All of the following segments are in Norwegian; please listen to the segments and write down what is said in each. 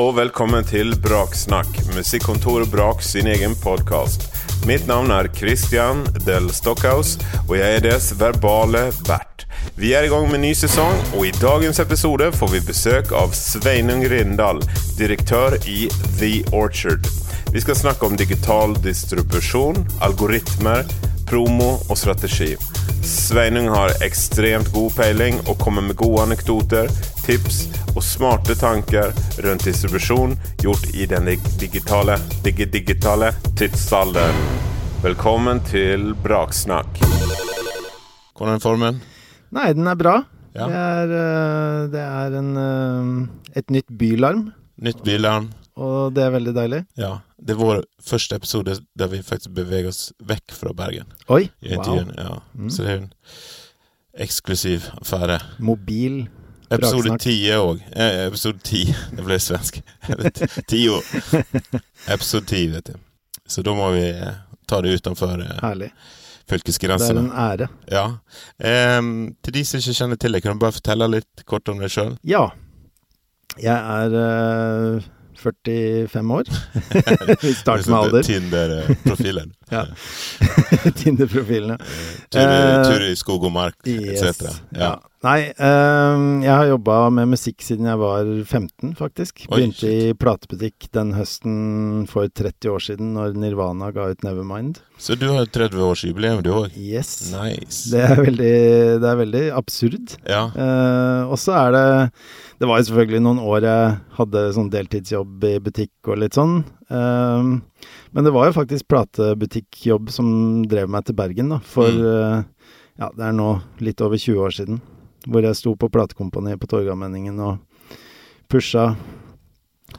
Og velkommen til Braksnakk, Musikkontoret Brak sin egen podkast. Mitt navn er Christian Del Stockhaus, og jeg er deres verbale vert. Vi er i gang med ny sesong, og i dagens episode får vi besøk av Sveinung Rindal, direktør i The Orchard. Vi skal snakke om digital distribusjon, algoritmer, promo og strategi. Sveinung har ekstremt god peiling og kommer med gode anekdoter, tips og smarte tanker rundt distribusjon gjort i den digitale, dig digitale tidsalderen. Velkommen til Braksnakk. Hvordan er formen? Nei, den er bra. Ja. Det er, øh, det er en, øh, et nytt bylarm, Nytt bilarm. Og det er veldig deilig. Ja. Det er vår første episode der vi faktisk beveger oss vekk fra Bergen. Oi! Wow. ja. Mm. Så det er en eksklusiv affære. Mobil. Episode ti òg. Eh, episode ti. Det ble svensk. Tio. Episode ti, vet du. Så da må vi eh, ta det utenfor eh, fylkesgrensene. Det er en ære. Ja. Em, til de som ikke kjenner til deg, kan du bare fortelle litt kort om deg sjøl? Ja. Jeg er øh, 45 år. Vi starter med alder. Tinder-profilen. Ja. Tinder-profilene. Tur, i- Eh, skog og mark, Yes. etc. Ja. Nei, øh, jeg har jobba med musikk siden jeg var 15, faktisk. Begynte Oi, i platebutikk den høsten for 30 år siden, når Nirvana ga ut Nevermind. Så du har 30-årsjubileum, du òg? Yes. Nice. Det er veldig, det er veldig absurd. Ja. Uh, og så er det Det var jo selvfølgelig noen år jeg hadde sånn deltidsjobb i butikk og litt sånn. Uh, men det var jo faktisk platebutikkjobb som drev meg til Bergen, da. For eh, ja, det er nå litt over 20 år siden. Hvor jeg sto på platekompaniet på Torgallmenningen og pusha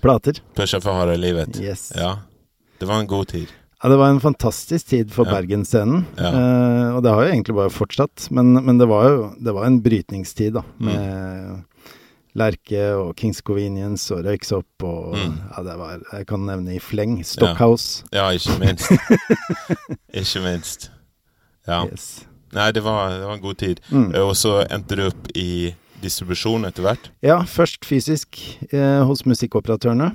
plater. Pusha for harde livet. Yes. Ja. Det var en god tid. Ja, det var en fantastisk tid for Ja. Bergensscenen. Ja. Eh, og det har jo egentlig bare fortsatt. Men, men det var jo det var en brytningstid, da. Mm. Med Lerke og Kings Convenience og Røyksopp og Mm. Ja, det var Jeg kan nevne i fleng. Stockhouse. Ja, ikke minst. ikke minst. Ja. Yes. Nei, det var, det var en god tid. Mm. Og så endte du opp i distribusjon etter hvert. Ja, først fysisk eh, hos musikkoperatørene.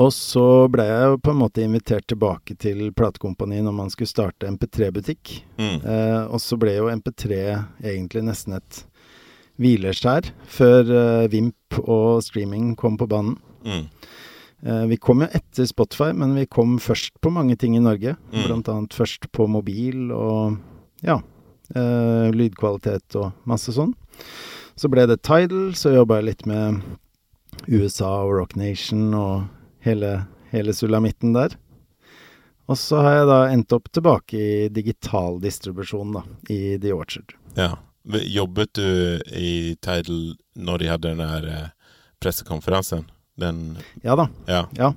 Og så ble jeg jo på en måte invitert tilbake til platekompaniet når man skulle starte MP3-butikk. Mm. Eh, og så ble jo MP3 egentlig nesten et hvileskjær før eh, Vimp og streaming kom på banen. Mm. Eh, vi kom jo etter Spotify, men vi kom først på mange ting i Norge. Mm. Blant annet først på mobil og ja, eh, lydkvalitet og masse sånn. Så ble det Tidal, så jobba jeg litt med USA og Rock Nation og hele, hele sulamitten der. Og så har jeg da endt opp tilbake i digital distribusjon, da, i The Orchard. Ja. Jobbet du i Tidal når de hadde den der eh, pressekonferansen? Den Ja da. Ja. Ja.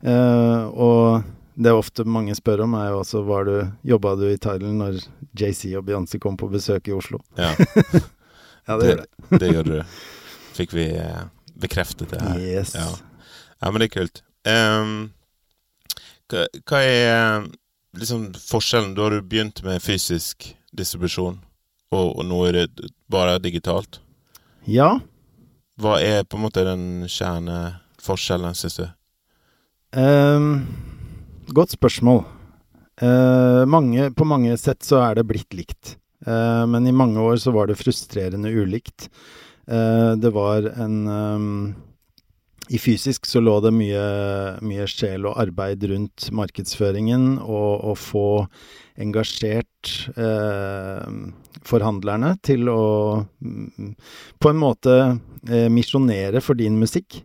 Uh, og det ofte mange spør om, er jo også var du Jobba du i Thailand når JC og Beyoncé kom på besøk i Oslo? ja. Ja, det gjør det. det gjør du. Fikk vi eh, bekreftet det her. Yes. Ja. ja, men det er kult. Um, hva, hva er eh, liksom forskjellen? Da har du begynt med fysisk distribusjon, og, og nå er det bare digitalt. Ja. Hva er på en måte den kjerneforskjellen, syns du? ehm, godt spørsmål. Eh, mange, på mange sett så er det blitt likt. Eh, men i mange år så var det frustrerende ulikt. Eh, det var en um, I fysisk så lå det mye, mye sjel og arbeid rundt markedsføringen og å få engasjert eh, forhandlerne til å på en måte eh, misjonere for din musikk.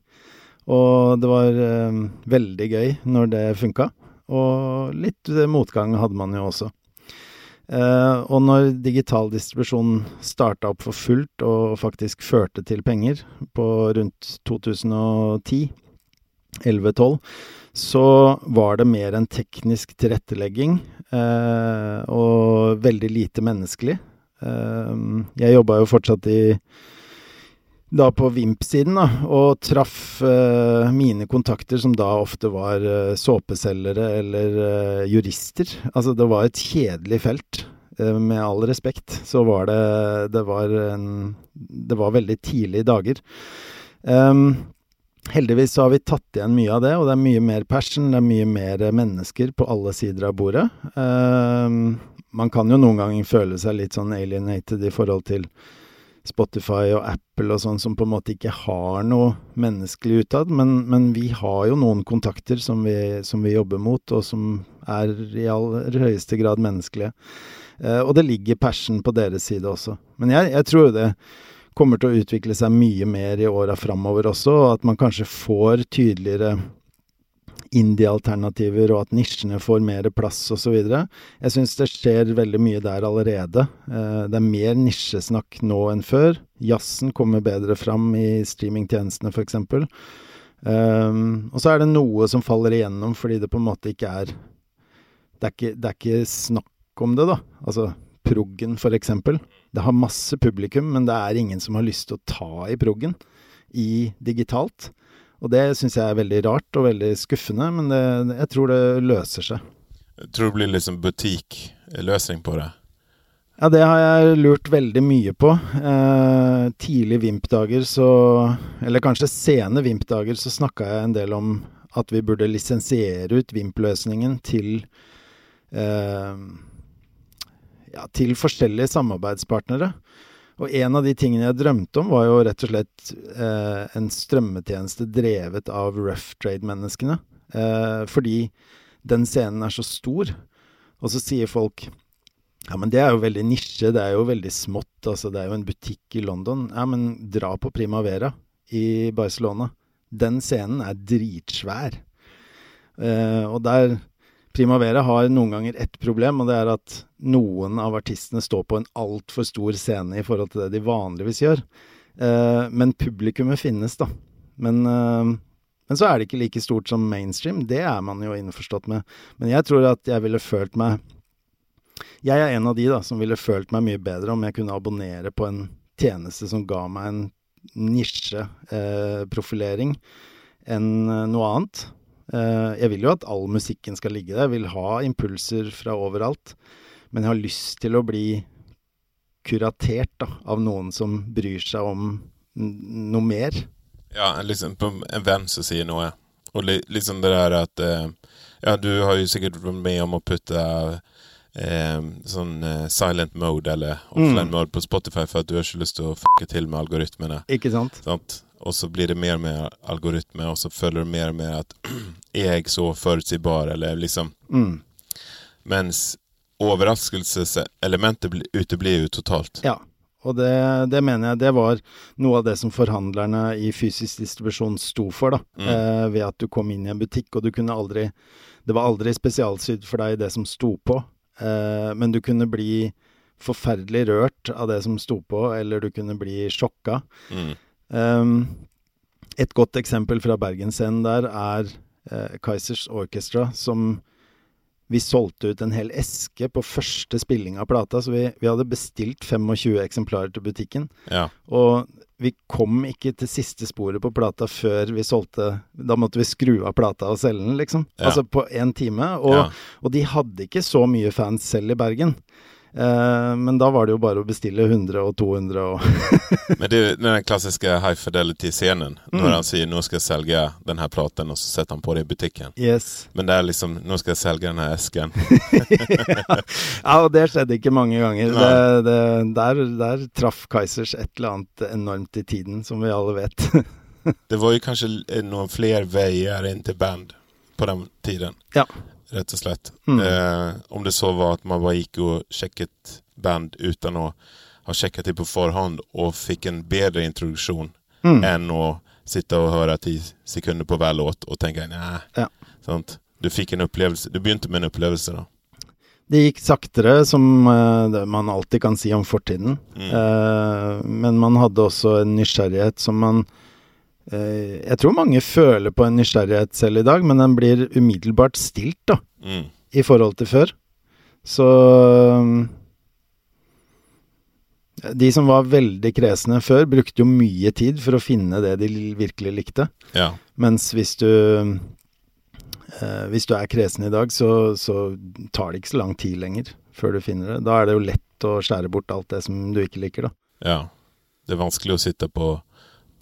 Og det var veldig gøy når det funka. Og litt motgang hadde man jo også. Eh, og når digital distribusjon starta opp for fullt og faktisk førte til penger på rundt 2010, 11-12, så var det mer en teknisk tilrettelegging eh, og veldig lite menneskelig. Eh, jeg jobba jo fortsatt i da på Vimp-siden, da, og traff uh, mine kontakter, som da ofte var uh, såpeselgere eller uh, jurister. Altså, det var et kjedelig felt. Med all respekt, så var det Det var en Det var veldig tidlige dager. Um, heldigvis så har vi tatt igjen mye av det, og det er mye mer passion, det er mye mer mennesker på alle sider av bordet. Um, man kan jo noen ganger føle seg litt sånn alienated i forhold til Spotify og Apple og sånn, som på en måte ikke har noe menneskelig utad. Men, men vi har jo noen kontakter som vi, som vi, jobber mot, og som er i aller høyeste grad menneskelige. Eh, og det ligger passion på deres side også. Men jeg, jeg tror det kommer til å utvikle seg mye mer i åra framover også, og at man kanskje får tydeligere indie-alternativer, og at nisjene får mer plass osv. Jeg syns det skjer veldig mye der allerede. Eh, det er mer nisjesnakk nå enn før. Jazzen kommer bedre fram i streamingtjenestene, f.eks. Um, ehm, og så er det noe som faller igjennom fordi det på en måte ikke er Det er ikke, det er ikke snakk om det, da. Altså proggen, f.eks. Det har masse publikum, men det er ingen som har lyst til å ta i proggen i digitalt. Og det syns jeg er veldig rart og veldig skuffende, men det, jeg tror det løser seg. Jeg tror det blir liksom butikkløsning på det? Ja, det har jeg lurt veldig mye på. Eh, tidlig Vimp-dager så Eller kanskje sene Vimp-dager så snakka jeg en del om at vi burde lisensiere ut Vimp-løsningen til eh, ja, til forskjellige samarbeidspartnere. Og en av de tingene jeg drømte om, var jo rett og slett eh, en strømmetjeneste drevet av rough trade-menneskene. Eh, fordi den scenen er så stor. Og så sier folk ja, men det er jo veldig nisje, det er jo veldig smått. Altså, det er jo en butikk i London. Ja, men dra på Primavera i Barcelona. Den scenen er dritsvær. Eh, og der Primavera har noen ganger ett problem, og det er at noen av artistene står på en altfor stor scene i forhold til det de vanligvis gjør. Eh, men publikummet finnes, da. Men, eh, men, så er det ikke like stort som mainstream. Det er man jo innforstått med. Men jeg tror at jeg ville følt meg Jeg er en av de da som ville følt meg mye bedre om jeg kunne abonnere på en tjeneste som ga meg en nisjeprofilering eh, enn eh, noe annet. Eh, jeg vil jo at all musikken skal ligge der. Jeg vil ha impulser fra overalt. Men jeg har lyst til å bli kuratert da, av noen som bryr seg om noe mer. Ja, liksom på en venn som sier noe. Og liksom det der at eh, Ja, du har jo sikkert vært med om å putte eh, sånn eh, silent mode eller offline mm. mode på Spotify for at du har ikke lyst til å fucke til med algoritmene. Ikke sant? sant? Og så blir det mer og mer algoritme, og så følger det mer og mer at er jeg så forutsigbar, eller liksom mm. Mens overraskelseselementet uteblir jo totalt. Ja, og det, det, mener jeg det var noe av det som forhandlerne i fysisk distribusjon sto for, da. Mm. Eh, ved at du kom inn i en butikk, og du kunne aldri Det var aldri spesialsydd for deg det som sto på, eh, men du kunne bli forferdelig rørt av det som sto på, eller du kunne bli sjokka. Mm. Um, et godt eksempel fra Bergensscenen der er eh, Kaizers Orchestra, som vi solgte ut en hel eske på første spilling av plata, så vi, vi hadde bestilt 25 eksemplarer til butikken. Ja. Og vi kom ikke til siste sporet på plata før vi solgte Da måtte vi skru av plata og selge den, liksom. Ja. Altså på én time. Og, ja. og de hadde ikke så mye fans selv i Bergen. Eh, men da var det jo bare å bestille 100 og 200 og Men det er den klassiske high fidelity-scenen. Mm. Når han sier 'nå skal jeg selge denne platen', og så setter han på det i butikken. Yes. Men det er liksom 'nå skal jeg selge denne esken'. ja, og det skjedde ikke mange ganger. Det, det, der, der traff Kaizers et eller annet enormt i tiden, som vi alle vet. det var jo kanskje noen flere veier inn til band på den tiden. Ja rett og slett. Mm. Eh, om det så var at man bare gikk og sjekket band uten å ha sjekket det på forhånd og fikk en bedre introduksjon mm. enn å sitte og høre ti sekunder på hver låt og tenke nei. Ja. Du fikk en opplevelse. Du begynte med en opplevelse, da. Det gikk saktere, som uh, man alltid kan si om fortiden. Mm. Uh, men man hadde også en nysgjerrighet som man Eh, jeg tror mange føler på en nysgjerrighet selv i dag, men den blir umiddelbart stilt, da. Mm. I forhold til før. Så eh, De som var veldig kresne før, brukte jo mye tid for å finne det de virkelig likte. Ja. Mens hvis du eh, Hvis du er kresen i dag, så, så, tar det ikke så lang tid lenger før du finner det. Da er det jo lett å skjære bort alt det som du ikke liker, da. Ja. Det er vanskelig å sitte på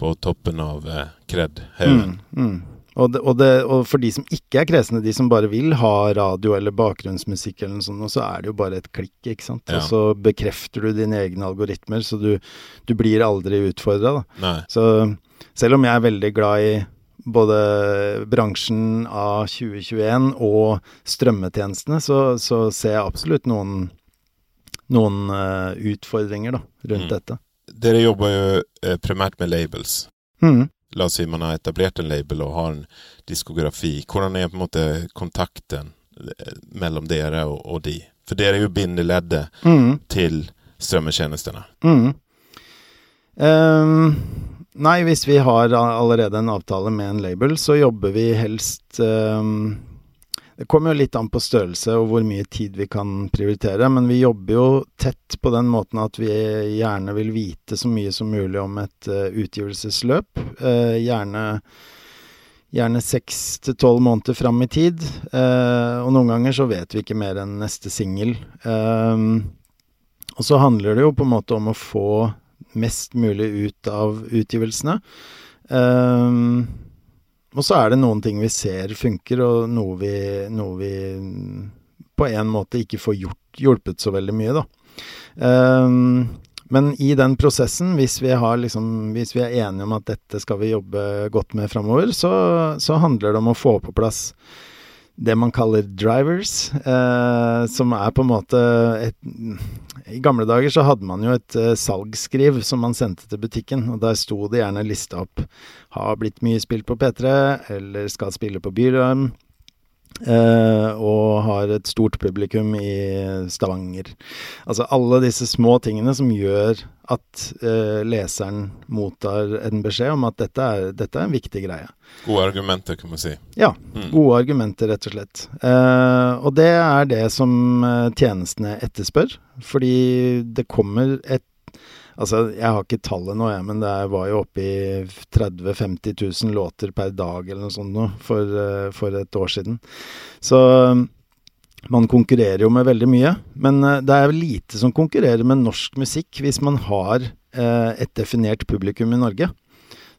på toppen av eh, kred-haugen. Mm, mm. Og, og, og, for de som ikke er kresne, de som bare vil ha radio eller bakgrunnsmusikk eller noe sånt, så er det jo bare et klikk, ikke sant. Ja. Og så bekrefter du dine egne algoritmer, så du, du blir aldri utfordra. Så selv om jeg er veldig glad i både bransjen av 2021 og strømmetjenestene, så, så ser jeg absolutt noen, noen uh, utfordringer da, rundt mm. dette. Dere jobber jo eh, primært med labels. Mm. La oss si man har etablert en label og har en diskografi. Hvordan er på en måte kontakten eh, mellom dere og, og de? For dere er jo bindeleddet mm. til strømmetjenestene. Mm. Um, nei, hvis vi har allerede en avtale med en label, så jobber vi helst um, det kommer jo litt an på størrelse og hvor mye tid vi kan prioritere, men vi jobber jo tett på den måten at vi gjerne vil vite så mye som mulig om et uh, utgivelsesløp. Uh, gjerne gjerne seks til tolv måneder fram i tid. Eh, og noen ganger så vet vi ikke mer enn neste singel. og så handler det jo på en måte om å få mest mulig ut av utgivelsene. Uh, og så er det noen ting vi ser funker, og noe vi, noe vi på en måte ikke får gjort, hjulpet så veldig mye, da. Um, men i den prosessen, hvis vi, liksom, hvis vi, er enige om at dette skal vi jobbe godt med framover, så, så handler det om å få på plass det man kaller drivers, eh, som er på en måte et I gamle dager så hadde man jo et eh, salgsskriv som man sendte til butikken, og der sto det gjerne lista opp. 'Har blitt mye spilt på P3', eller 'Skal spille på Bylarm', Uh, og har et stort publikum i Stavanger. Altså alle disse små tingene som gjør at uh, leseren mottar en beskjed om at dette er, dette er, en viktig greie. Gode argumenter, kan man si. Ja, mm. gode argumenter, rett og slett. Uh, og det er det som tjenestene etterspør. Fordi det kommer et Altså, jeg har ikke tallet nå, jeg, men det var jo oppe i 30 000-50 000 låter per dag eller noe sånt nå for, eh, for, et år siden. Så man konkurrerer jo med veldig mye. Men eh, det er lite som konkurrerer med norsk musikk hvis man har eh, et definert publikum i Norge.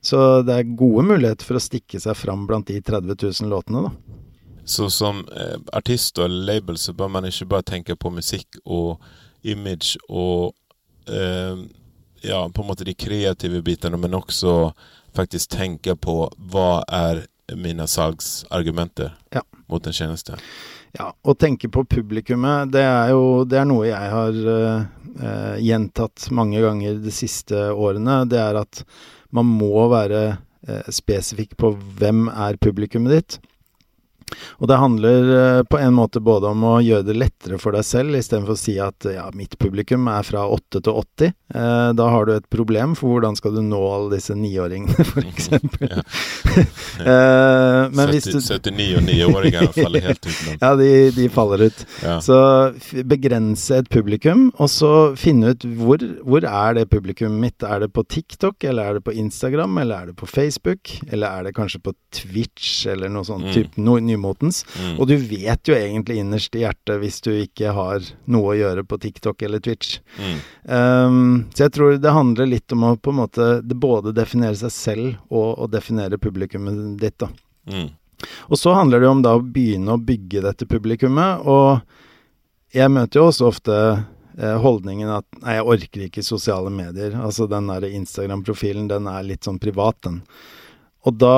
Så det er gode muligheter for å stikke seg fram blant de 30 000 låtene, da. Så som eh, artist og label så bør man ikke bare tenke på musikk og image og eh, ja, på en måte de kreative bitene, men også faktisk tenke på hva er mine salgsargumenter ja. mot en tjeneste. Ja, å tenke på publikummet, det er jo det er noe jeg har uh, gjentatt mange ganger de siste årene. Det er at man må være uh, spesifikk på hvem er publikummet ditt. Og det handler eh, på en måte både om å gjøre det lettere for deg selv, istedenfor å si at ja, mitt publikum er fra 8 til 80. Eh, da har du et problem, for hvordan skal du nå alle disse niåringene, f.eks.? Ja. eh, 70, 79 og 9-åringer faller helt utenom. ja, de, de, faller ut. Ja. Så begrense et publikum, og så finne ut hvor, hvor er det publikummet mitt? Er det på TikTok, eller er det på Instagram, eller er det på Facebook? Eller er det kanskje på Twitch, eller noe sånt? Mm. Typ, no, nymotens. Mm. Og du vet jo egentlig innerst i hjertet hvis du ikke har noe å gjøre på TikTok eller Twitch. Mm. Um, så jeg tror det handler litt om å på en måte både definere seg selv og, og definere publikummet ditt, da. Mm. Og så handler det om da å begynne å bygge dette publikummet, og jeg møter jo også ofte eh, holdningen at nei, jeg orker ikke sosiale medier. Altså den der Instagram-profilen, den er litt sånn privat, den. Og da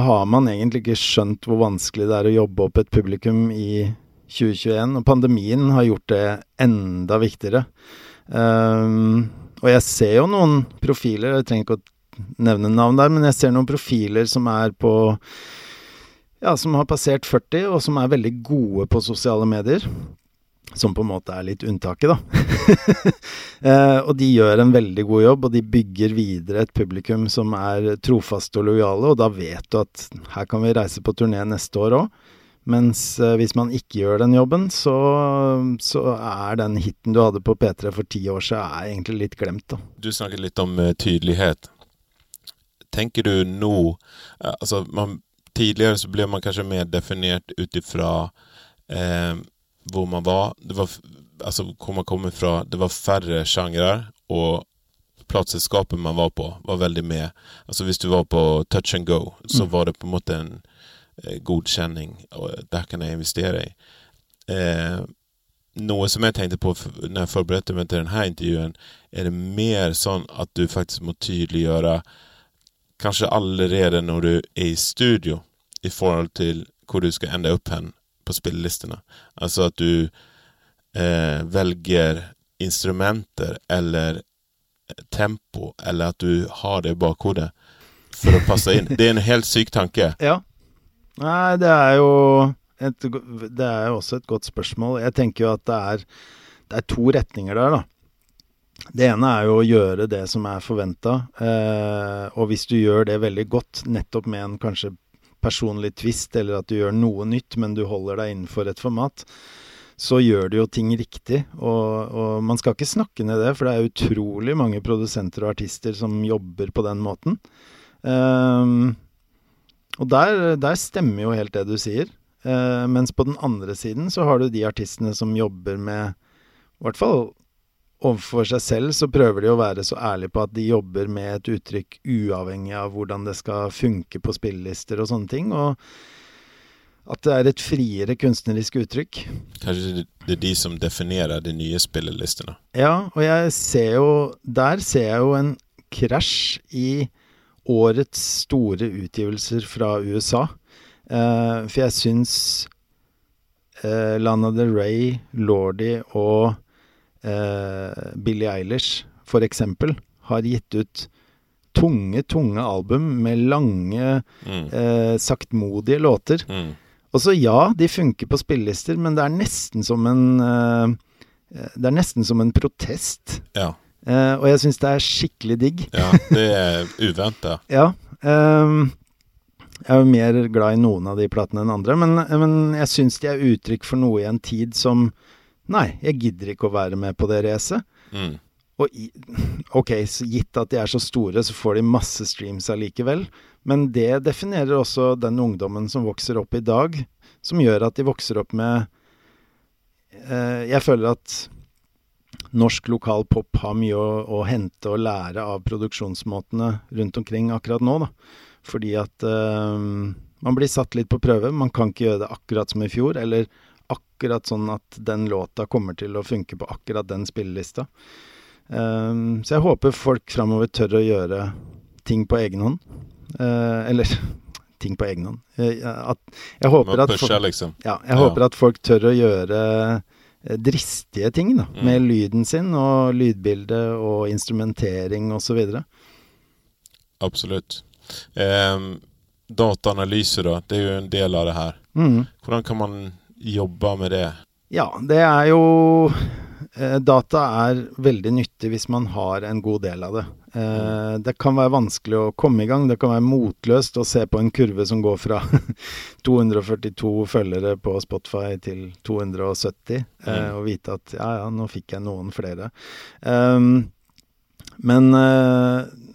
har man egentlig ikke skjønt hvor vanskelig det er å jobbe opp et publikum i 2021. Og pandemien har gjort det enda viktigere. Um, og jeg ser jo noen profiler, jeg trenger ikke å nevne navn der, men jeg ser noen profiler som er på Ja, som har passert 40, og som er veldig gode på sosiale medier. Som på en måte er litt unntaket, da. eh, og de gjør en veldig god jobb, og de bygger videre et publikum som er trofaste og lojale, og da vet du at her kan vi reise på turné neste år òg. Mens eh, hvis man ikke gjør den jobben, så, så, er den hiten du hadde på P3 for ti år siden, er egentlig litt glemt, da. Du snakket litt om uh, tydelighet. Tenker du nå uh, Altså, man, tidligere så ble man kanskje mer definert ut ifra uh, hvor man var. Det var altså hvor man kommer fra. Det var færre sjangre, og plateselskapet man var på, var veldig med. Altså Hvis du var på touch and go, så Mm. var det på en måte en eh, godkjenning. Og der kan jeg investere i. Eh, noe som jeg tenkte på når jeg forberedte meg til denne intervjuen, er det mer sånn at du faktisk må tydeliggjøre Kanskje allerede når du er i studio, i forhold til hvor du skal ende opp hen på spillelistene. Altså at du eh, velger instrumenter eller tempo, eller at du har det i bakhodet for å passe inn. Det er en helt syk tanke. Ja. Nei, det er jo et, Det er jo også et godt spørsmål. Jeg tenker jo at det er, det er to retninger der, da. Det ene er jo å gjøre det som er forventa, eh, og hvis du gjør det veldig godt, nettopp med en kanskje personlig twist, eller at du gjør noe nytt, men du holder deg innenfor et format, så gjør du jo ting riktig. Og, og man skal ikke snakke ned det, for det er utrolig mange produsenter og artister som jobber på den måten. Um, og der, der stemmer jo helt det du sier. Uh, mens på den andre siden så har du de artistene som jobber med I hvert fall overfor seg selv så prøver de å være så ærlige på at de jobber med et uttrykk uavhengig av hvordan det skal funke på spillelister og sånne ting. Og at det er et friere kunstnerisk uttrykk. Kanskje det- er de som definerer de nye spillelistene. Ja, og jeg ser jo Der ser jeg jo en krasj i årets store utgivelser fra USA. Eh, for jeg syns eh, Lana Del Rey, Lordi og eh, Billie Eilish, for eksempel, har gitt ut tunge, tunge album med lange, Mm. eh, saktmodige låter. Mm. Og så ja, de funker på spillelister, men det er nesten som en eh, Det er nesten som en protest. Ja. Eh, og jeg syns det er skikkelig digg. ja, det er uventa. Ja. ehm, jeg er jo mer glad i noen av de platene enn andre, men, men jeg syns de er uttrykk for noe i en tid som Nei, jeg gidder ikke å være med på det racet. Mm. Og i, ok, så gitt at de er så store, så får de masse streams allikevel. Men det definerer også den ungdommen som vokser opp i dag, som gjør at de vokser opp med eh, Jeg føler at norsk lokal pop har mye å, å hente og lære av produksjonsmåtene rundt omkring akkurat nå, da. Fordi at eh, man blir satt litt på prøve. Man kan ikke gjøre det akkurat som i fjor, eller akkurat sånn at den låta kommer til å funke på akkurat den spillelista. Um, så jeg håper folk framover tør å gjøre ting på egen hånd. Uh, eller ting på egen hånd. Eh, at, jeg håper at folk, liksom. ja, jeg Ja. håper at folk tør å gjøre eh, dristige ting da, Mm. med lyden sin og lydbildet og instrumentering osv. Absolutt. Um, dataanalyse, da. Det er jo en del av det her. Mm. Hvordan kan man jobbe med det? Ja, det er jo eh, Data er veldig nyttig hvis man har en god del av det. Eh, det kan være vanskelig å komme i gang. Det kan være motløst å se på en kurve som går fra 242 følgere på Spotify til 270, eh, Mm. og vite at ja, ja, nå fikk jeg noen flere. Um, men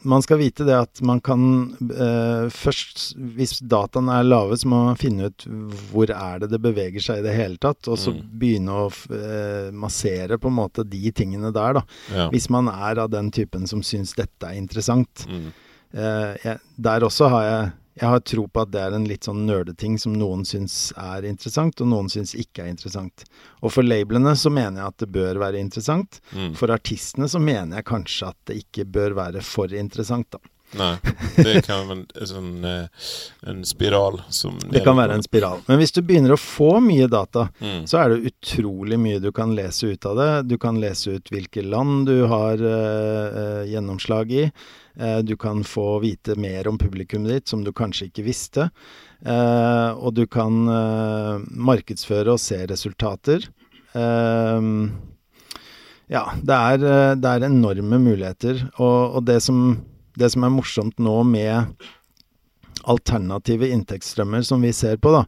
man skal vite det at man kan eh, først, hvis dataen er lave, så må man finne ut hvor er det det beveger seg i det hele tatt, og så Mm. begynne å eh, massere på en måte de tingene der, da. Ja. Hvis man er av den typen som syns dette er interessant. Mm. Eh, jeg, der også har jeg jeg har tro på at det er en litt sånn nerdeting som noen syns er interessant, og noen syns ikke er interessant. Og for labelene så mener jeg at det bør være interessant. Mm. For artistene så mener jeg kanskje at det ikke bør være for interessant, da. Nei, det kan være en, sånn, eh, en spiral som Det kan være en spiral. Men hvis du begynner å få mye data, mm. så er det utrolig mye du kan lese ut av det. Du kan lese ut hvilke land du har eh, gjennomslag i. Eh, du kan få vite mer om publikummet ditt som du kanskje ikke visste. Eh, og du kan eh, markedsføre og se resultater. Ja, det er, det er enorme muligheter. Og, og det, som, det som er morsomt nå med alternative inntektsstrømmer som vi ser på, da,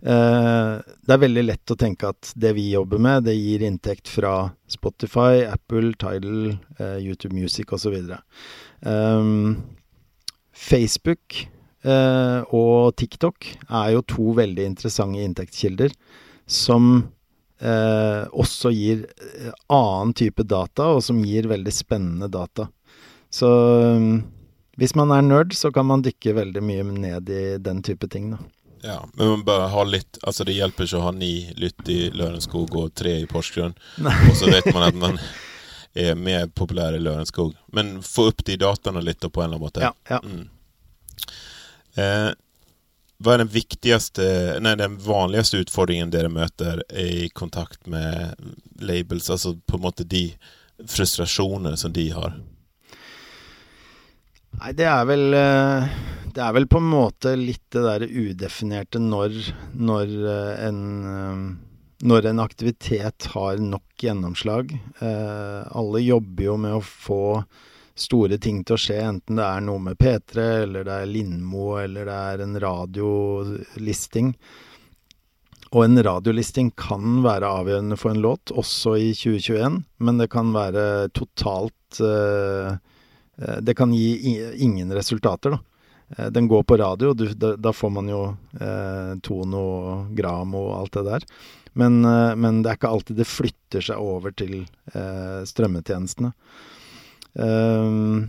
det er veldig lett å tenke at det vi jobber med, det gir inntekt fra Spotify, Apple, Tidal, eh, YouTube Music osv. Um, Facebook eh, og TikTok er jo to veldig interessante inntektskilder som eh, også gir eh, annen type data, og som gir veldig spennende data. Så um, hvis man er nerd, så kan man dykke veldig mye ned i den type ting, da. Ja, men man bør ha litt Altså, det hjelper ikke å ha ni lytt i Lørenskog og tre i Porsgrunn, og så vet man at man er mer populær i Lørenskog. Men få opp de dataene litt på en eller annen måte. Ja, ja. Mm. Eh, hva er den viktigste, nei, den vanligste utfordringen dere møter i kontakt med labels? Altså på en måte de frustrasjoner som de har? Nei, det er vel eh, Det er vel på en måte litt det derre udefinerte når, når eh, en eh, når en aktivitet har nok gjennomslag. alle jobber jo med å få store ting til å skje, enten det er noe med P3, eller det er Lindmo, eller det er en radiolisting. Og en radiolisting kan være avgjørende for en låt, også i 2021, men det kan være totalt uh, det kan gi ingen resultater, da. Eh, den går på radio, du, da, får man jo eh, tono og gram og alt det der. Men, eh, men, det er ikke alltid det flytter seg over til eh, strømmetjenestene. Så,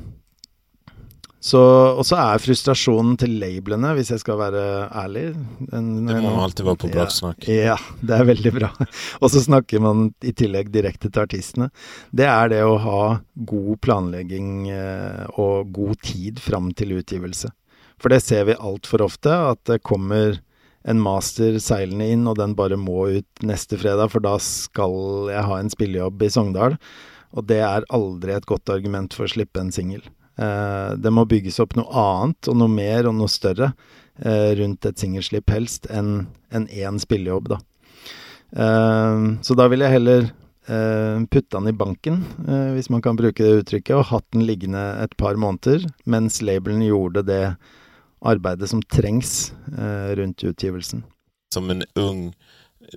og så er frustrasjonen til labelene, hvis jeg skal være ærlig en, Det må alltid være på braksnakk. Ja, ja, det er veldig bra. og så snakker man i tillegg direkte til artistene. Det er det å ha god planlegging eh, og god tid fram til utgivelse. For det ser vi altfor ofte, at det kommer en master seilende inn, og den bare må ut neste fredag, for da skal jeg ha en spillejobb i Sogndal. Og det er aldri et godt argument for å slippe en singel. Eh, det må bygges opp noe annet og noe mer og noe større eh, rundt et singelslipp, helst, enn en én spillejobb, da. Eh, så da vil jeg heller putte den i banken, hvis man kan bruke det uttrykket, og hatt den liggende et par måneder, mens labelen gjorde det arbeidet som trengs rundt utgivelsen. Som en ung,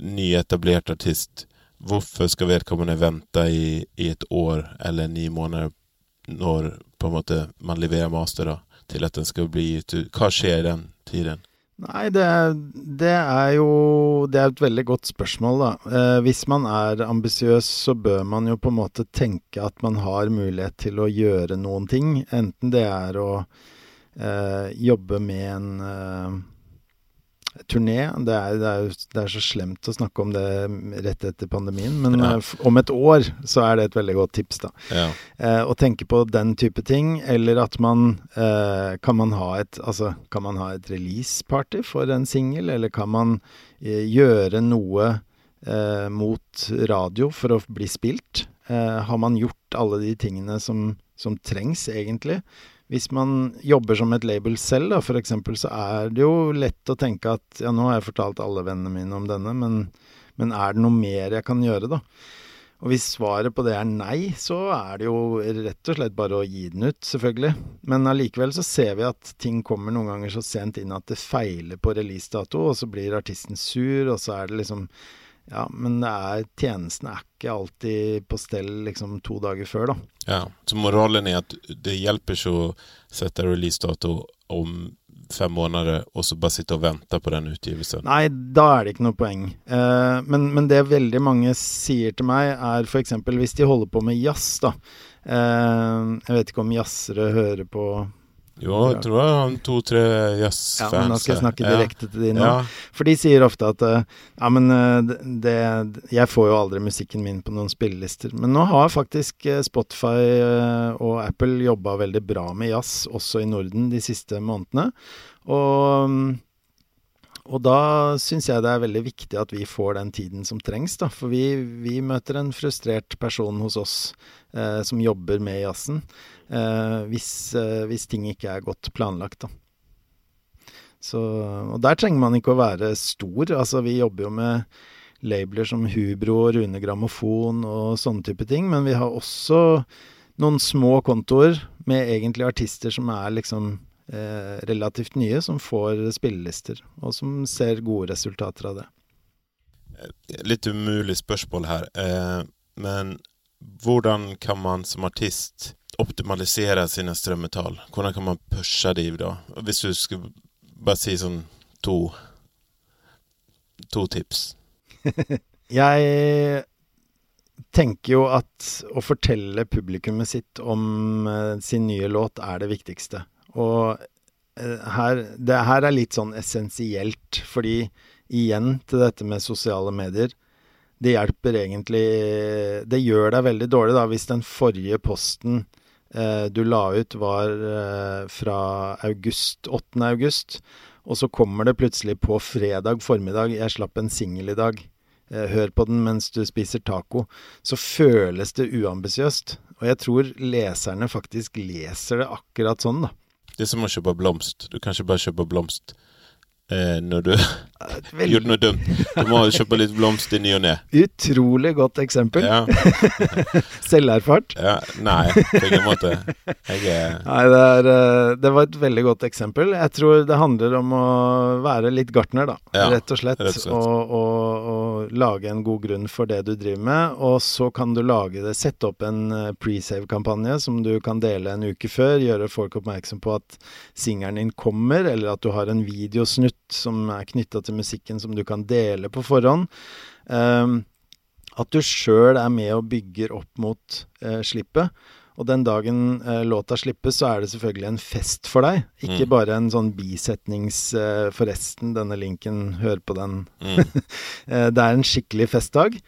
nyetablert artist, hvorfor skal vedkommende vente i, i et år eller ni måneder når på en måte man leverer master da, til at den skal bli gitt ut? Hva skjer i den tiden? Nei, det, det, er jo Det er et veldig godt spørsmål, da. Eh, hvis man er ambisiøs, så bør man jo på en måte tenke at man har mulighet til å gjøre noen ting. Enten det er å eh, jobbe med en eh, turné. Det er, det, er, det er, så slemt å snakke om det rett etter pandemien, men ja. uh, om et år så er det et veldig godt tips, da. Ja. Uh, å tenke på den type ting, eller at man uh, Kan man ha et Altså, kan man ha et release-party for en singel, eller kan man gjøre noe mot radio for å bli spilt? har man gjort alle de tingene som, som trengs, egentlig? Hvis man jobber som et label selv, da, f.eks., så er det jo lett å tenke at ja, nå har jeg fortalt alle vennene mine om denne, men, men, er det noe mer jeg kan gjøre, da? Og hvis svaret på det er nei, så er det jo rett og slett bare å gi den ut, selvfølgelig. Men allikevel så ser vi at ting kommer noen ganger så sent inn at det feiler på releasedato, og så blir artisten sur, og så er det liksom ja, men det er, tjenesten er ikke alltid på stell liksom to dager før, da. Ja, Så moralen er at det hjelper ikke å sette releasedato om fem måneder og så bare sitte og vente på den utgivelsen? Nei, da er det ikke noe poeng. Eh, men, men, det veldig mange sier til meg, er f.eks. hvis de holder på med jazz, da. Eh, jeg vet ikke om jazzere hører på jo, jeg tror jeg har to-tre jazzfans. Ja, men nå skal jeg snakke direkte ja. til de nå. Ja. For de sier ofte at eh, ja, men eh, det, Jeg får jo aldri musikken min på noen spillelister. Men nå har faktisk eh, Spotify og Apple jobba veldig bra med jazz, også i Norden, de siste månedene. Og og da syns jeg det er veldig viktig at vi får den tiden som trengs, da. For vi, vi møter en frustrert person hos oss eh, som jobber med jazzen, hvis, eh, hvis, ting ikke er godt planlagt, da. Så, og der trenger man ikke å være stor. Altså, vi jobber jo med labeler som Hubro Rune Grammofon og sånne type ting, men vi har også noen små kontoer med egentlig artister som er liksom eh, relativt nye som får spillelister, og som ser gode resultater av det. Litt umulig spørsmål her, eh, men hvordan kan man som artist optimalisere sine strømmetall? Hvordan kan man pushe dem da? Hvis du skulle bare si sånn to, to tips. jeg tenker jo at å fortelle publikummet sitt om eh, sin nye låt er det viktigste. Og eh, her, det her er litt sånn essensielt, fordi igjen til dette med sosiale medier. Det hjelper egentlig Det gjør deg veldig dårlig, da, hvis den forrige posten du la ut, var eh, fra august, 8. august, og så kommer det plutselig på fredag formiddag 'Jeg slapp en singel i dag'. Eh, hør på den mens du spiser taco. Så føles det uambisiøst. Og jeg tror leserne faktisk leser det akkurat sånn, da. Det er som å kjøpe blomst. Du kan ikke bare kjøpe blomst eh, når du gjorde noe dumt. Du må kjøpe litt blomst i ny og ne. utrolig godt eksempel. Ja, Selverfart. ja. Nei, på ingen måte. Er Nei, det, er, eh, det var et veldig godt eksempel. Jeg tror det handler om å være litt gartner, da. Ja, rett og slett. rett og slett. Og, og, og lage en god grunn for det du driver med. Og så kan du lage det, sette opp en eh, pre-save-kampanje som du kan dele en uke før. Gjøre folk oppmerksom på at singelen din kommer, eller at du har en videosnutt som er knytta til musikken som du kan dele på forhånd. Um, at du sjøl er med og bygger opp mot uh, slippet. Og den dagen uh, låta slippes, så er det selvfølgelig en fest for deg. Ikke Mm. bare en sånn bisetnings uh, Forresten, denne linken, hør på den. mm, det er en skikkelig festdag.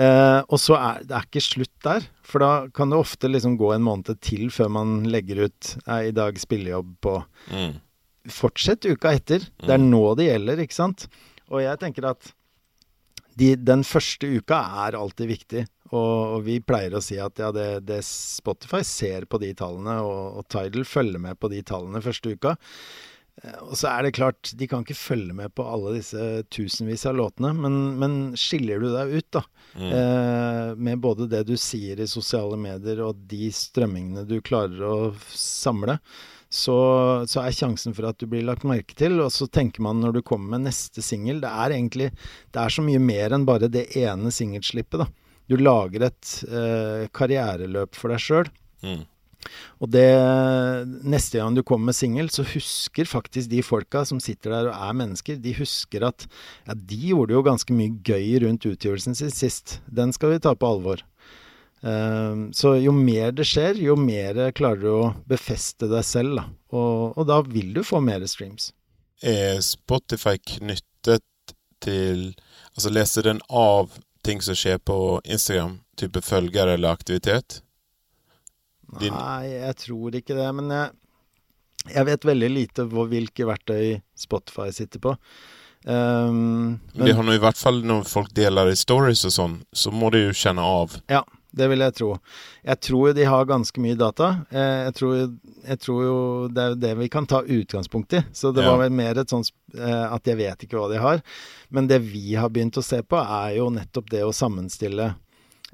Og så er det er ikke slutt der. For da kan det ofte liksom gå en måned til før man legger ut 'I dag spillejobb på' mm. Fortsett uka etter. Det er nå det gjelder, ikke sant? Og jeg tenker at de, den første uka er alltid viktig. Og, og vi pleier å si at ja, det, det Spotify ser på de tallene, og, og Tidal følger med på de tallene første uka. Eh, Og så er det klart, de kan ikke følge med på alle disse tusenvis av låtene, men, men skiller du deg ut, da, Mm. eh, med både det du sier i sosiale medier og de strømmingene du klarer å samle, så, så er sjansen for at du blir lagt merke til. Og så tenker man når du kommer med neste singel Det er egentlig Det er så mye mer enn bare det ene singelslippet, da. Du lager et eh, karriereløp for deg sjøl. Mm. Og det Neste gang du kommer med singel, så husker faktisk de folka som sitter der og er mennesker, de husker at ja, de gjorde jo ganske mye gøy rundt utgivelsen sin sist. Den skal vi ta på alvor. Ehm, så jo mer det skjer, jo mer klarer du å befeste deg selv, da. Og, og da vil du få mer streams. Er Spotify knyttet til Altså leser den av ting som skjer på Instagram? Type følgere eller aktivitet? Din- Nei, jeg tror ikke det. Men jeg, jeg vet veldig lite hvor, hvilke verktøy Spotify sitter på. Um, Men det har nå i hvert fall når folk deler i stories og sånn, så må de jo kjenne av. Ja, det vil jeg tro. Jeg tror de har ganske mye data. Eh, Jeg tror, jeg tror jo det er det vi kan ta utgangspunkt i. Så det Ja. var vel mer et sånt eh, at jeg vet ikke hva de har. Men det vi har begynt å se på, er jo nettopp det å sammenstille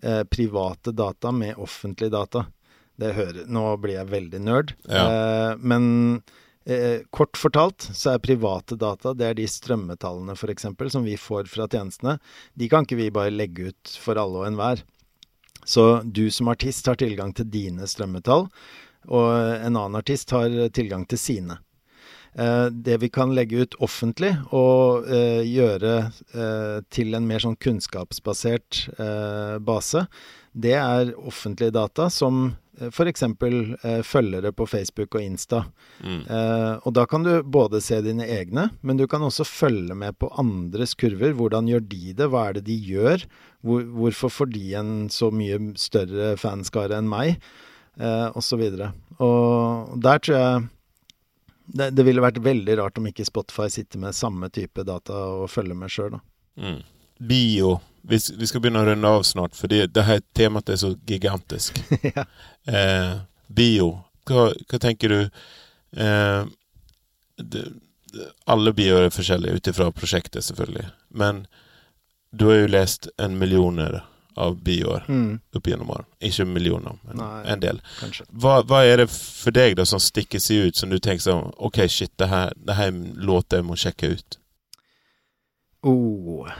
eh, private data med offentlige data. Det hører Nå blir jeg veldig nerd. Ja. Men kort fortalt så er private data det er de strømmetallene f.eks. som vi får fra tjenestene. De kan ikke vi bare legge ut for alle og enhver. Så du som artist har tilgang til dine strømmetall, og en annen artist har tilgang til sine. Eh, det vi kan legge ut offentlig og eh, gjøre eh, til en mer sånn kunnskapsbasert base, det er offentlige data som f.eks. Eh, følgere på Facebook og Insta. Mm. Eh, og da kan du både se dine egne, men du kan også følge med på andres kurver. Hvordan gjør de det? Hva er det de gjør? Hvor, hvorfor får de en så mye større fanskare enn meg? Eh, og så videre. Og der tror jeg det, det ville vært veldig rart om ikke Spotify sitter med samme type data og følger med sjøl, da. Mm. Bio. Vi, vi skal begynne å runde av snart, for det, det her temaet er så gigantisk. ja. Eh, bio. Hva, hva tenker du eh, det, Alle bioer er forskjellige ut ifra prosjektet, selvfølgelig. Men du har jo lest en millioner av bioer Mm, opp gjennom årene. Ikke millioner, men Nei. en del. Hva, hva er det for deg da som stikker seg ut, som du tenker sånn OK, shit, det her, det her låter jeg må sjekke ut? Oh.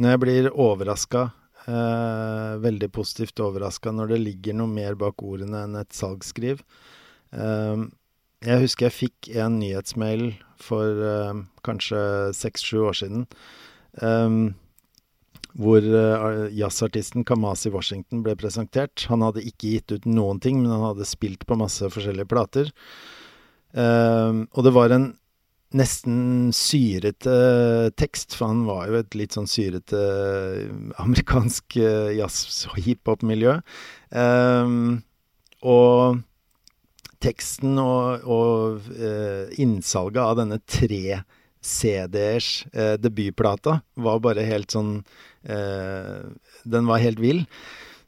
Når jeg blir overraska, eh, veldig positivt overraska, når det ligger noe mer bak ordene enn et salgsskriv eh, Jeg husker jeg fikk en nyhetsmail for eh, kanskje seks-sju år siden. eh, hvor uh, jazzartisten Kamasi Washington ble presentert. Han hadde ikke gitt ut noen ting, men han hadde spilt på masse forskjellige plater. Uh, og det var en nesten syrete tekst, for han var jo et litt sånn syrete amerikansk jazz- og hiphop-miljø. Um, og teksten og, og uh, innsalget av denne tre CD-ers uh, debutplata var bare helt sånn uh, Den var helt vill.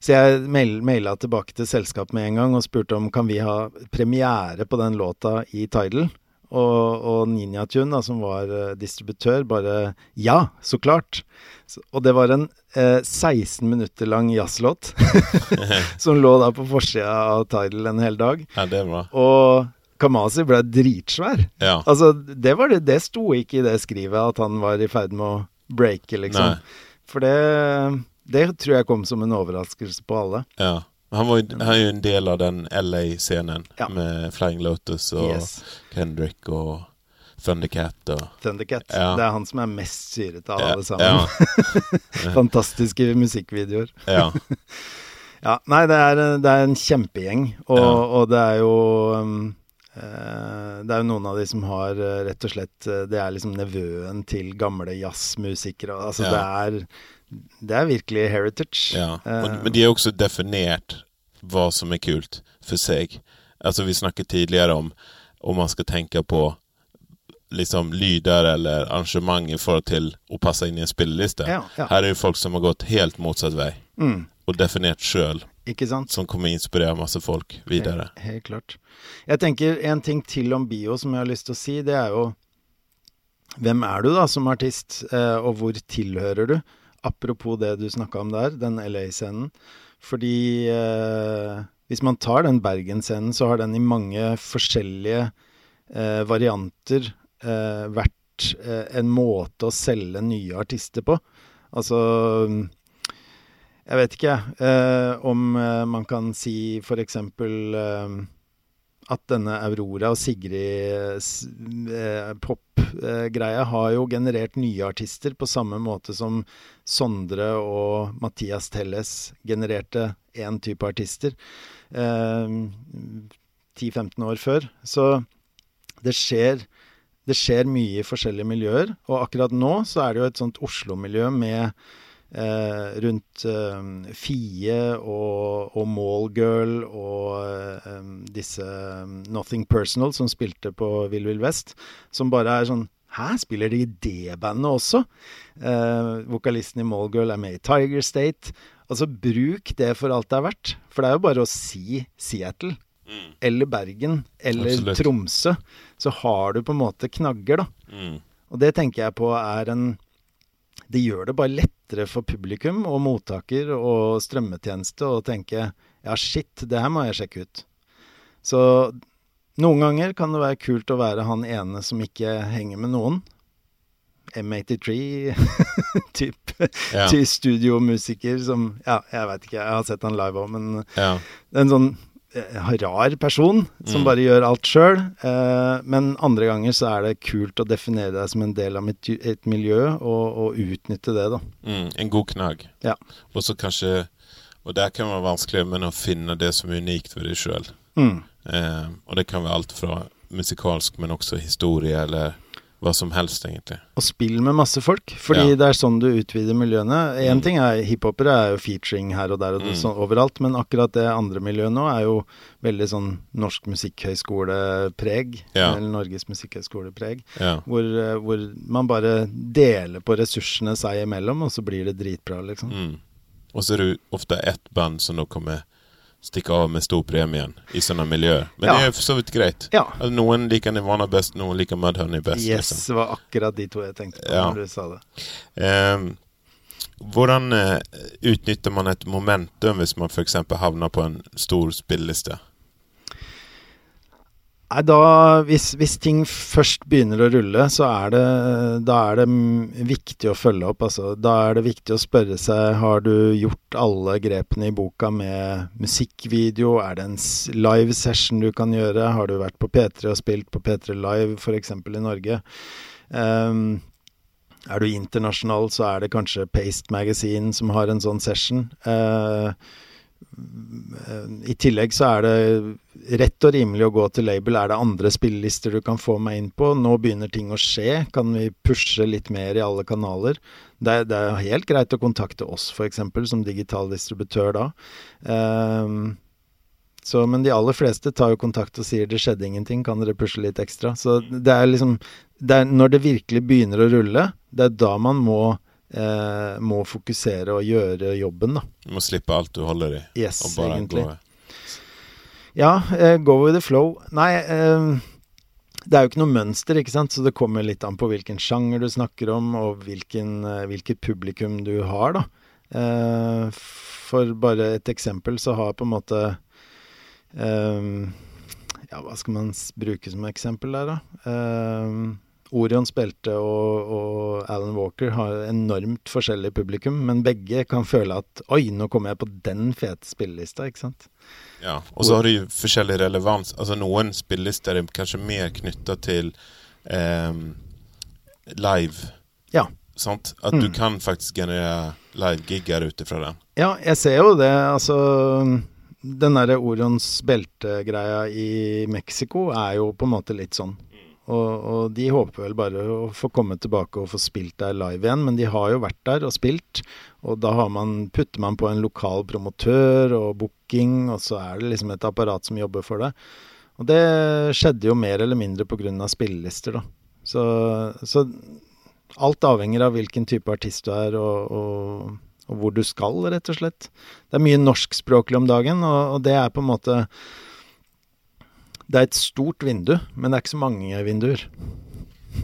Så jeg mail, maila tilbake til selskapet med en gang og spurte om kan vi ha premiere på den låta i Tidal. Og, og Ninjatun, som var uh, distributør, bare Ja, så klart! Så, og det var en uh, 16 minutter lang jazzlåt som lå da på forsida av Tidal en hel dag. Ja, det var. Og Kamasi ble dritsvær. Ja. Altså, det, var det, det sto ikke i det skrivet at han var i ferd med å breake, liksom. Nei. For det, det tror jeg kom som en overraskelse på alle. Ja. Han, var, jo- han er jo en del av den LA-scenen Ja. med Flying Lotus og Yes. Kendrick og Thundercat og Thundercat. Ja. Det er han som er mest syrete av alle sammen. Fantastiske musikkvideoer. Ja. Ja, nei, det er, det er en kjempegjeng, og, og det er jo um, Det er jo noen av de som har eh, rett og slett eh, Det er liksom nevøen til gamle jazzmusikere. Altså, Ja. det, er, det er virkelig heritage. ja. Eh, men de har også definert hva som er kult for seg. Altså, vi snakket tidligere om om man skal tenke på liksom lyder eller arrangement i forhold til å passe inn i en spilleliste. Ja. Her er det folk som har gått helt motsatt vei mm, og definert sjøl, ikke sant? som kommer inspirere masse folk videre. Helt, helt klart. Jeg tenker en ting til om bio som jeg har lyst til å si, det er jo Hvem er du da som artist, eh, og hvor tilhører du? Apropos det du snakka om der, den LA-scenen. Fordi eh, hvis man tar den Bergen-scenen, så har den i mange forskjellige eh, varianter eh, vært eh, en måte å selge nye artister på. Altså Jeg vet ikke, eh, om eh, man kan si eksempel eh, at denne Aurora og Sigrid s- eh, har jo generert nye artister på samme måte som Sondre og Mathias Telles genererte én type artister eh, 10-15 år før. Så det skjer, det skjer mye i forskjellige miljøer, og akkurat nå så er det jo et sånt Oslo-miljø med eh, rundt eh, Fie og, og Mallgirl og eh, disse Nothing Personal som spilte på Vill Vill Vest, som bare er sånn Hæ, spiller de i det bandet også? Eh, vokalisten i Mallgirl er med i Tiger State. Altså, bruk det for alt det er verdt. For det er jo bare å si Seattle. Eller Bergen. Eller Absolutt. Tromsø. Så har du på en måte knagger, da. Mm. Og det tenker jeg på er en Det gjør det bare lettere for publikum og mottaker og strømmetjeneste å tenke ja, shit, det her må jeg sjekke ut. Så noen ganger kan det være kult å være han ene som ikke henger med noen. M83 type Ja. ty studiomusiker som Ja, jeg veit ikke, jeg har sett han live òg, men Ja. en sånn rar person som Mm. bare gjør alt sjøl. Eh, men andre ganger så er det kult å definere deg som en del av mitt, et miljø, og, og utnytte det, da. Mm, en god knagg. Ja. Og så kanskje Og der kan det være vanskelig, men å finne det som er unikt ved deg sjøl. Mm. Eh, og det kan være alt fra musikalsk, men også historie, eller hva som helst, egentlig. Og spill med masse folk, fordi Ja. det er sånn du utvider miljøene. Én Mm. ting er hiphopere er jo featuring her og der og Mm. sånn overalt, men akkurat det andre miljøet nå er jo veldig sånn norsk musikkhøyskolepreg. Ja. Eller Norges musikkhøyskolepreg. Ja. Hvor, eh, hvor man bare deler på ressursene seg imellom, og så blir det dritbra, liksom. Mm. Og så er det jo ofte ett band som nå kommer stikke av med stor premie i sånne miljøer. Men Ja. det er for så vidt greit. Ja. Noen liker Nivana best, noen liker Mudhoney best. Yes, Liksom. det var akkurat de to jeg tenkte på Ja. når du sa det. Um, hvordan uh, utnytter man et momentum hvis man f.eks. havner på en stor spilleliste? Nei, da, hvis, hvis ting først begynner å rulle, så er det, da er det viktig å følge opp. Altså. Da er det viktig å spørre seg har du gjort alle grepene i boka med musikkvideo. Er det en live session du kan gjøre? Har du vært på P3 og spilt på P3 Live, f.eks. i Norge? Um, Er du internasjonal, så er det kanskje Paste Magazine som har en sånn session. Eh, I tillegg så er det rett og rimelig å gå til label. Er det andre spillelister du kan få meg inn på? Nå begynner ting å skje. Kan vi pushe litt mer i alle kanaler? Det er, det er helt greit å kontakte oss, f.eks., som digital distributør da. Um, så, men de aller fleste tar jo kontakt og sier det skjedde ingenting, kan dere pushe litt ekstra? Så det er liksom det er Når det virkelig begynner å rulle, det er da man må, eh, må fokusere og gjøre jobben, da. Du må slippe alt du holder i, Yes, og bare egentlig. gå Ja, eh, go with the flow. Nei, eh, det er jo ikke noe mønster, ikke sant, så det kommer litt an på hvilken sjanger du snakker om, og hvilken, eh, hvilket publikum du har, da. Eh, for bare et eksempel så har på en måte Ja, hva skal man bruke som eksempel der, da? Eh, Orion belte og, og Alan Walker har enormt forskjellig publikum, men begge kan føle at Oi, nå kommer jeg på den fete spillelista, ikke sant? Ja, og så har du jo forskjellig relevans. Altså Noen spillelister er kanskje mer knytta til eh, live. Ja. Sant? At Mm. du kan faktisk generere live-gigger ut ifra den. Ja, jeg ser jo det. Altså Den derre Orions belte-greia i Mexico er jo på en måte litt sånn. Og, og de håper vel bare å få komme tilbake og få spilt der live igjen, men de har jo vært der og spilt. Og da man, putter man på en lokal promotør og booking, og så er det liksom et apparat som jobber for det. Og det skjedde jo mer eller mindre pga. spillelister, da. Så, så alt avhenger av hvilken type artist du er, og, og, og hvor du skal, rett og slett. Det er mye norskspråklig om dagen, og, og det er på en måte Det er et stort vindu, men det er ikke så mange vinduer.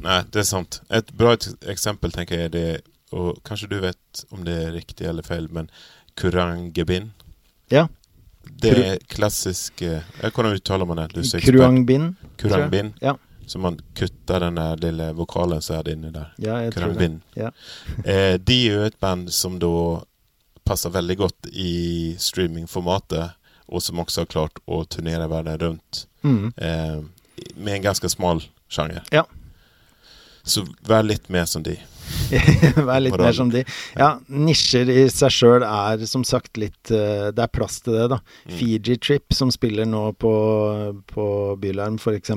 Nei, det er sant. Et bra eksempel tenker jeg er det Og kanskje du vet om det er riktig eller feil, men Kurangebin. Ja. Det er klassisk eh, Hvordan uttaler man det? Kruangbin. Kurangbin. Ja. Så man kutter den der lille vokalen som er inni der. Ja, jeg tror det. Kurangbin. Ja. Eh, de er jo et band som da passer veldig godt i streamingformatet, og som også har klart å turnere verden rundt Mm. eh, med en ganske smal sjanger. Ja. Så vær litt mer som de. Vær litt mer som de. Ja, nisjer i seg sjøl er som sagt litt eh, Det er plass til det, da. Mm. Fiji Trip, som spiller nå på, på Bylarm, f.eks.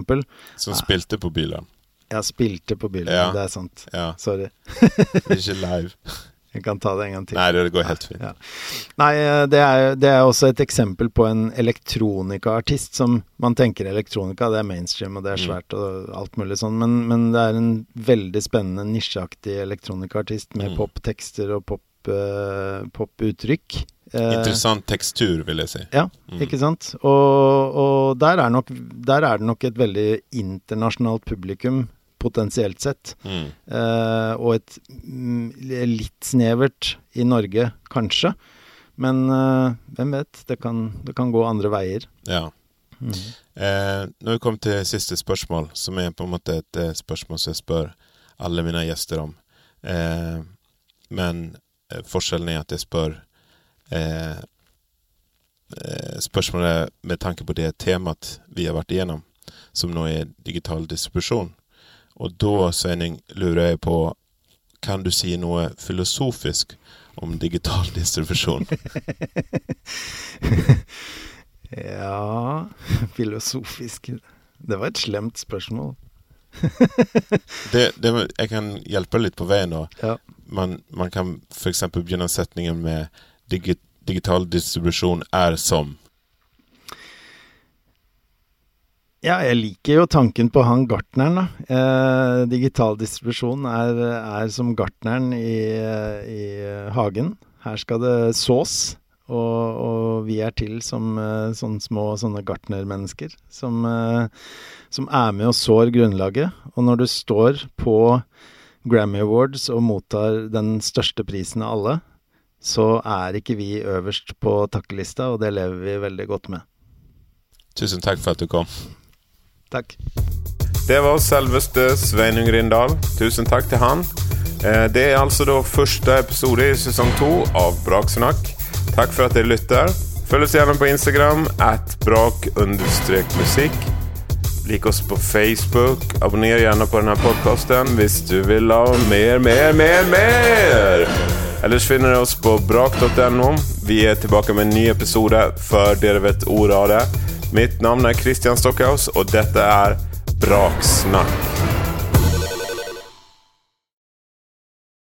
Som spilte på Bylarm. Ja, spilte på Bylarm, Ja. det er sant. Ja, Sorry. ikke live. Jeg kan ta det en gang til. Nei, det går helt fint. Ja. Nei, eh, det er, det er også et eksempel på en elektronikaartist som Man tenker elektronika, det er mainstream og det er Mm. svært og alt mulig sånn, men, men det er en veldig spennende nisjeaktig elektronikaartist med Mm. poptekster og pop, uh, poputtrykk. Eh, Interessant tekstur, vil jeg si. Ja, Mm. ikke sant? Og, og der, er nok, der er det nok et veldig internasjonalt publikum, potensielt sett. Mm. Eh, og et mm, litt snevert i Norge, kanskje. Men eh, hvem vet? Det kan, det kan gå andre veier. Ja. Mm. Eh, nå har vi kommet til siste spørsmål, som er på en måte et eh, spørsmål som jeg spør alle mine gjester om. Eh, men eh, forskjellen er at jeg spør eh, eh, spørsmålet med tanke på det temaet vi har vært igjennom, som nå er digital distribusjon. Og da, Sveining, lurer jeg på Kan du si noe filosofisk om digital distribusjon? Ja Filosofisk Det var et slemt spørsmål. Det, det, jeg kan hjelpe litt på veien nå. Ja. Man, man kan f.eks. begynne setningen med digi, digital distribusjon er som. Ja, jeg liker jo tanken på han gartneren, da. Eh, digital distribusjon er, er som gartneren i, i hagen. Her skal det sås. Og, og vi er til som eh, sånne små sånne gartnermennesker som, eh, som er med og sår grunnlaget. Og når du står på Grammy Awards og mottar den største prisen av alle, så er ikke vi øverst på takkelista, og det lever vi veldig godt med. Tusen takk for at du kom. Takk. Det var selveste Sveinung Rindal. Tusen takk til han. Eh, Det er altså da første episode i sesong to av Braksnakk. Takk for at dere lytter. Følg oss gjerne på Instagram at brak-musikk. Lik oss på Facebook. Abonner gjerne på denne podkasten hvis du vil ha mer, mer, mer, mer! Ellers finner dere oss på brak.no. Vi er tilbake med en ny episode før dere vet ordet av det. Mitt navn er Christian Stockhaus, og dette er Braksnakk.